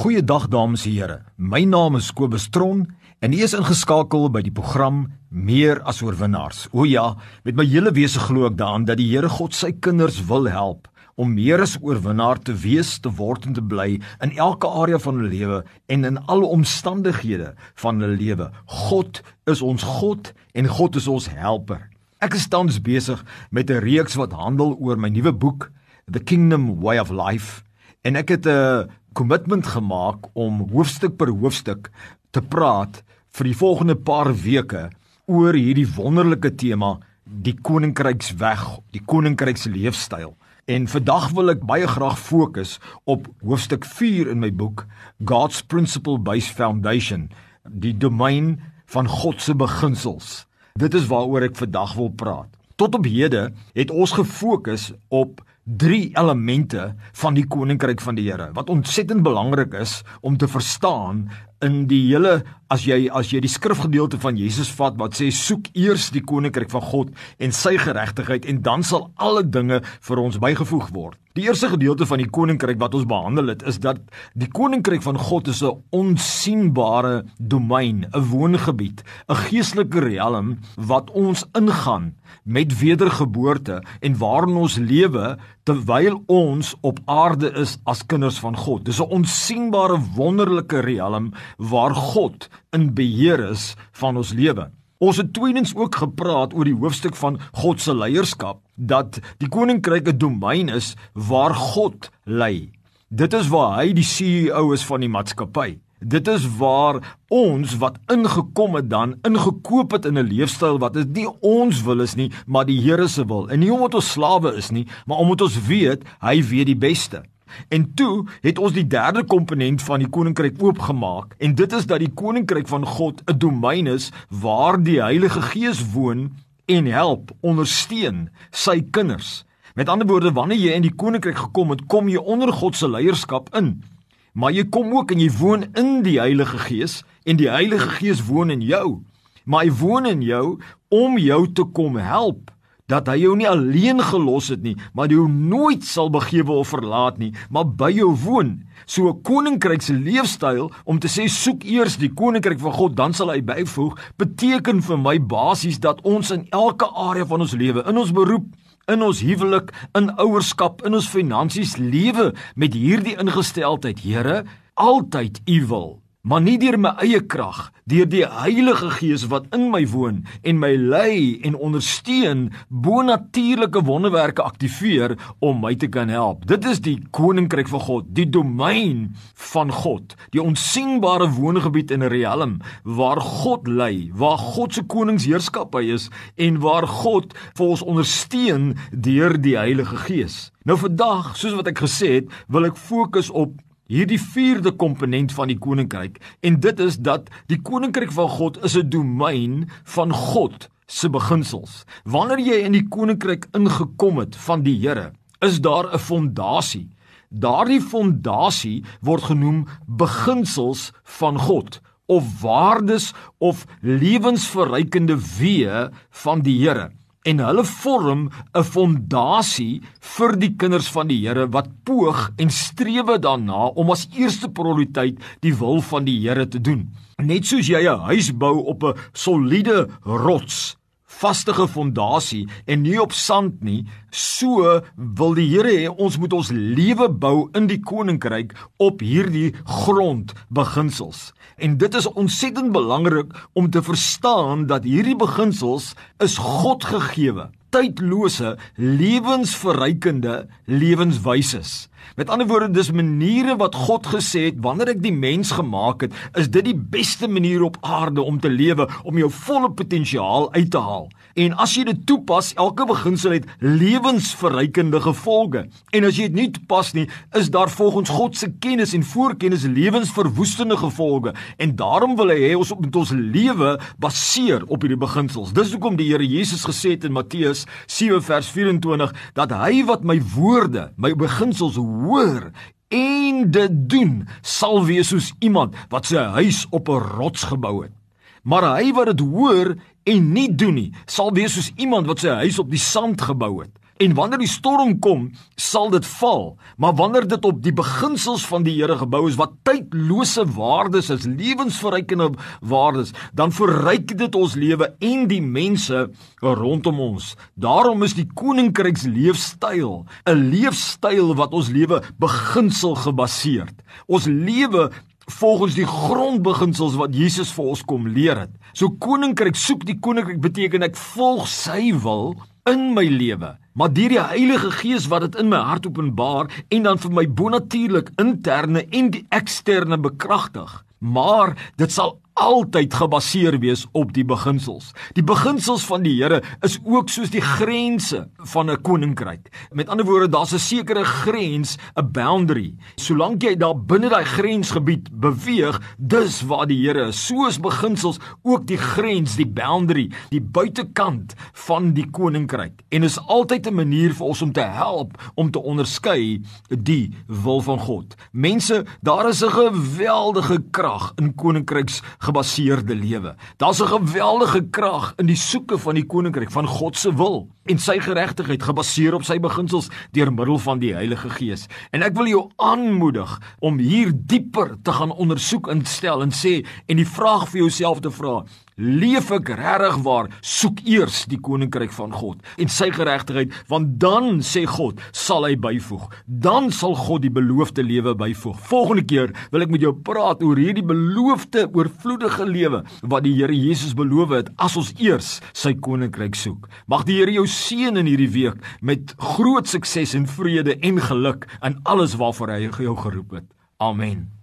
Goeiedag dames en here. My naam is Kobus Tron en u is ingeskakel by die program Meer as oorwinnaars. O ja, met my hele wese glo ek daaraan dat die Here God sy kinders wil help om meer as oorwinnaar te wees, te word en te bly in elke area van hulle lewe en in alle omstandighede van hulle lewe. God is ons God en God is ons helper. Ek is tans besig met 'n reeks wat handel oor my nuwe boek The Kingdom Way of Life en ek het 'n kommitment gemaak om hoofstuk per hoofstuk te praat vir die volgende paar weke oor hierdie wonderlike tema die koninkryksweg, die koninkryks leefstyl. En vandag wil ek baie graag fokus op hoofstuk 4 in my boek God's Principle Based Foundation, die domein van God se beginsels. Dit is waaroor ek vandag wil praat. Tot op hede het ons gefokus op drie elemente van die koninkryk van die Here wat ontsettend belangrik is om te verstaan in die hele as jy as jy die skrifgedeelte van Jesus vat wat sê soek eers die koninkryk van God en sy geregtigheid en dan sal alle dinge vir ons bygevoeg word. Die eerste gedeelte van die koninkryk wat ons behandel het is dat die koninkryk van God is 'n onsigbare domein, 'n woongebied, 'n geestelike riem wat ons ingaan met wedergeboorte en waarin ons lewe terwyl ons op aarde is as kinders van God. Dis 'n onsigbare wonderlike riem waar God in beheer is van ons lewe. Ons het tweedens ook gepraat oor die hoofstuk van God se leierskap dat die koninkryk 'n domein is waar God lei. Dit is waar hy die CEO is van die maatskappy. Dit is waar ons wat ingekom het dan ingekoop het in 'n leefstyl wat dit nie ons wil is nie, maar die Here se wil. En nie omdat ons slawe is nie, maar omdat ons weet hy weet die beste. En toe het ons die derde komponent van die koninkryk oopgemaak en dit is dat die koninkryk van God 'n domein is waar die Heilige Gees woon en help ondersteun sy kinders. Met ander woorde, wanneer jy in die koninkryk gekom het, kom jy onder God se leierskap in. Maar jy kom ook en jy woon in die Heilige Gees en die Heilige Gees woon in jou. Maar hy woon in jou om jou te kom help dat hy jou nie alleen gelos het nie, maar jou nooit sal begewe of verlaat nie, maar by jou woon. So 'n koninkryk se leefstyl om te sê soek eers die koninkryk van God, dan sal hy byvoeg, beteken vir my basies dat ons in elke area van ons lewe, in ons beroep, in ons huwelik, in ouerskap, in ons finansies lewe met hierdie ingesteldheid, Here, altyd U wil maar nie deur my eie krag, deur die Heilige Gees wat in my woon en my lei en ondersteun, bonatuurlike wonderwerke aktiveer om my te kan help. Dit is die koninkryk van God, die domein van God, die onsigbare woongebied in 'n riem waar God lei, waar God se koningsheerskappy is en waar God vir ons ondersteun deur die Heilige Gees. Nou vandag, soos wat ek gesê het, wil ek fokus op hierdie vierde komponent van die koninkryk en dit is dat die koninkryk van God is 'n domein van God se beginsels. Wanneer jy in die koninkryk ingekom het van die Here, is daar 'n fondasie. Daardie fondasie word genoem beginsels van God of waardes of lewensverrykende weë van die Here en hulle vorm 'n fondasie vir die kinders van die Here wat poog en strewe daarna om as eerste prioriteit die wil van die Here te doen. Net soos jy 'n huis bou op 'n soliede rots, vastige fondasie en nie op sand nie, so wil die Here hê ons moet ons lewe bou in die koninkryk op hierdie grondbeginsels. En dit is ontsettend belangrik om te verstaan dat hierdie beginsels is God gegeewe, tydlose, lewensverrykende lewenswyses. Met ander woorde, dis maniere wat God gesê het wanneer ek die mens gemaak het, is dit die beste manier op aarde om te lewe om jou volle potensiaal uit te haal. En as jy dit toepas, elke beginsel het lewensverrykende gevolge. En as jy dit nie toepas nie, is daar volgens God se kennis en voorkennis lewensverwoestende gevolge. En daarom wil hy hê ons moet ons lewe baseer op hierdie beginsels. Dis hoekom die Here Jesus gesê het in Matteus 7 vers 24 dat hy wat my woorde, my beginsels hoor en dit doen, sal wees soos iemand wat sy huis op 'n rots gebou het. Maar hy wat dit hoor en nie doen nie, sal wees soos iemand wat sy huis op die sand gebou het. En wanneer die storm kom, sal dit val. Maar wanneer dit op die beginsels van die Here gebou is wat tydlose waardes is, lewensverrykende waardes, dan verryk dit ons lewe en die mense rondom ons. Daarom is die koninkryks leefstyl 'n leefstyl wat ons lewe beginsel gebaseerd. Ons lewe volgens die grondbeginsels wat Jesus vir ons kom leer het. So koninkryk soek die koninkryk beteken ek volg sy wil in my lewe. Maar deur die Heilige Gees wat dit in my hart openbaar en dan vir my bonatuurlik interne en die eksterne bekragtig. Maar dit sal altyd gebaseer wees op die beginsels. Die beginsels van die Here is ook soos die grense van 'n koninkryk. Met ander woorde, daar's 'n sekere grens, 'n boundary. Solank jy daar binne daai grensgebied beweeg, dis waar die Here is. Soos beginsels ook die grens, die boundary, die buitekant van die koninkryk. En is altyd 'n manier vir ons om te help om te onderskei die wil van God. Mense, daar is 'n geweldige krag in koninkryks gebaseerde lewe. Daar's 'n geweldige krag in die soeke van die koninkryk van God se wil en sy geregtigheid gebaseer op sy beginsels deur middel van die Heilige Gees. En ek wil jou aanmoedig om hier dieper te gaan ondersoek en stel en sê en die vraag vir jouself te vra: Leef ek regtig waar? Soek eers die koninkryk van God en sy geregtigheid want dan sê God sal hy byvoeg. Dan sal God die beloofde lewe byvoeg. Volgende keer wil ek met jou praat oor hierdie beloofde oorvloedige lewe wat die Here Jesus beloof het as ons eers sy koninkryk soek. Mag die Here jou seën in hierdie week met groot sukses en vrede en geluk in alles waarvoor hy jou geroep het. Amen